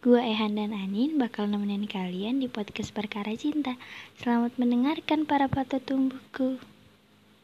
Gue Ehan dan Anin bakal nemenin kalian di podcast Perkara Cinta. Selamat mendengarkan para patut tumbuhku.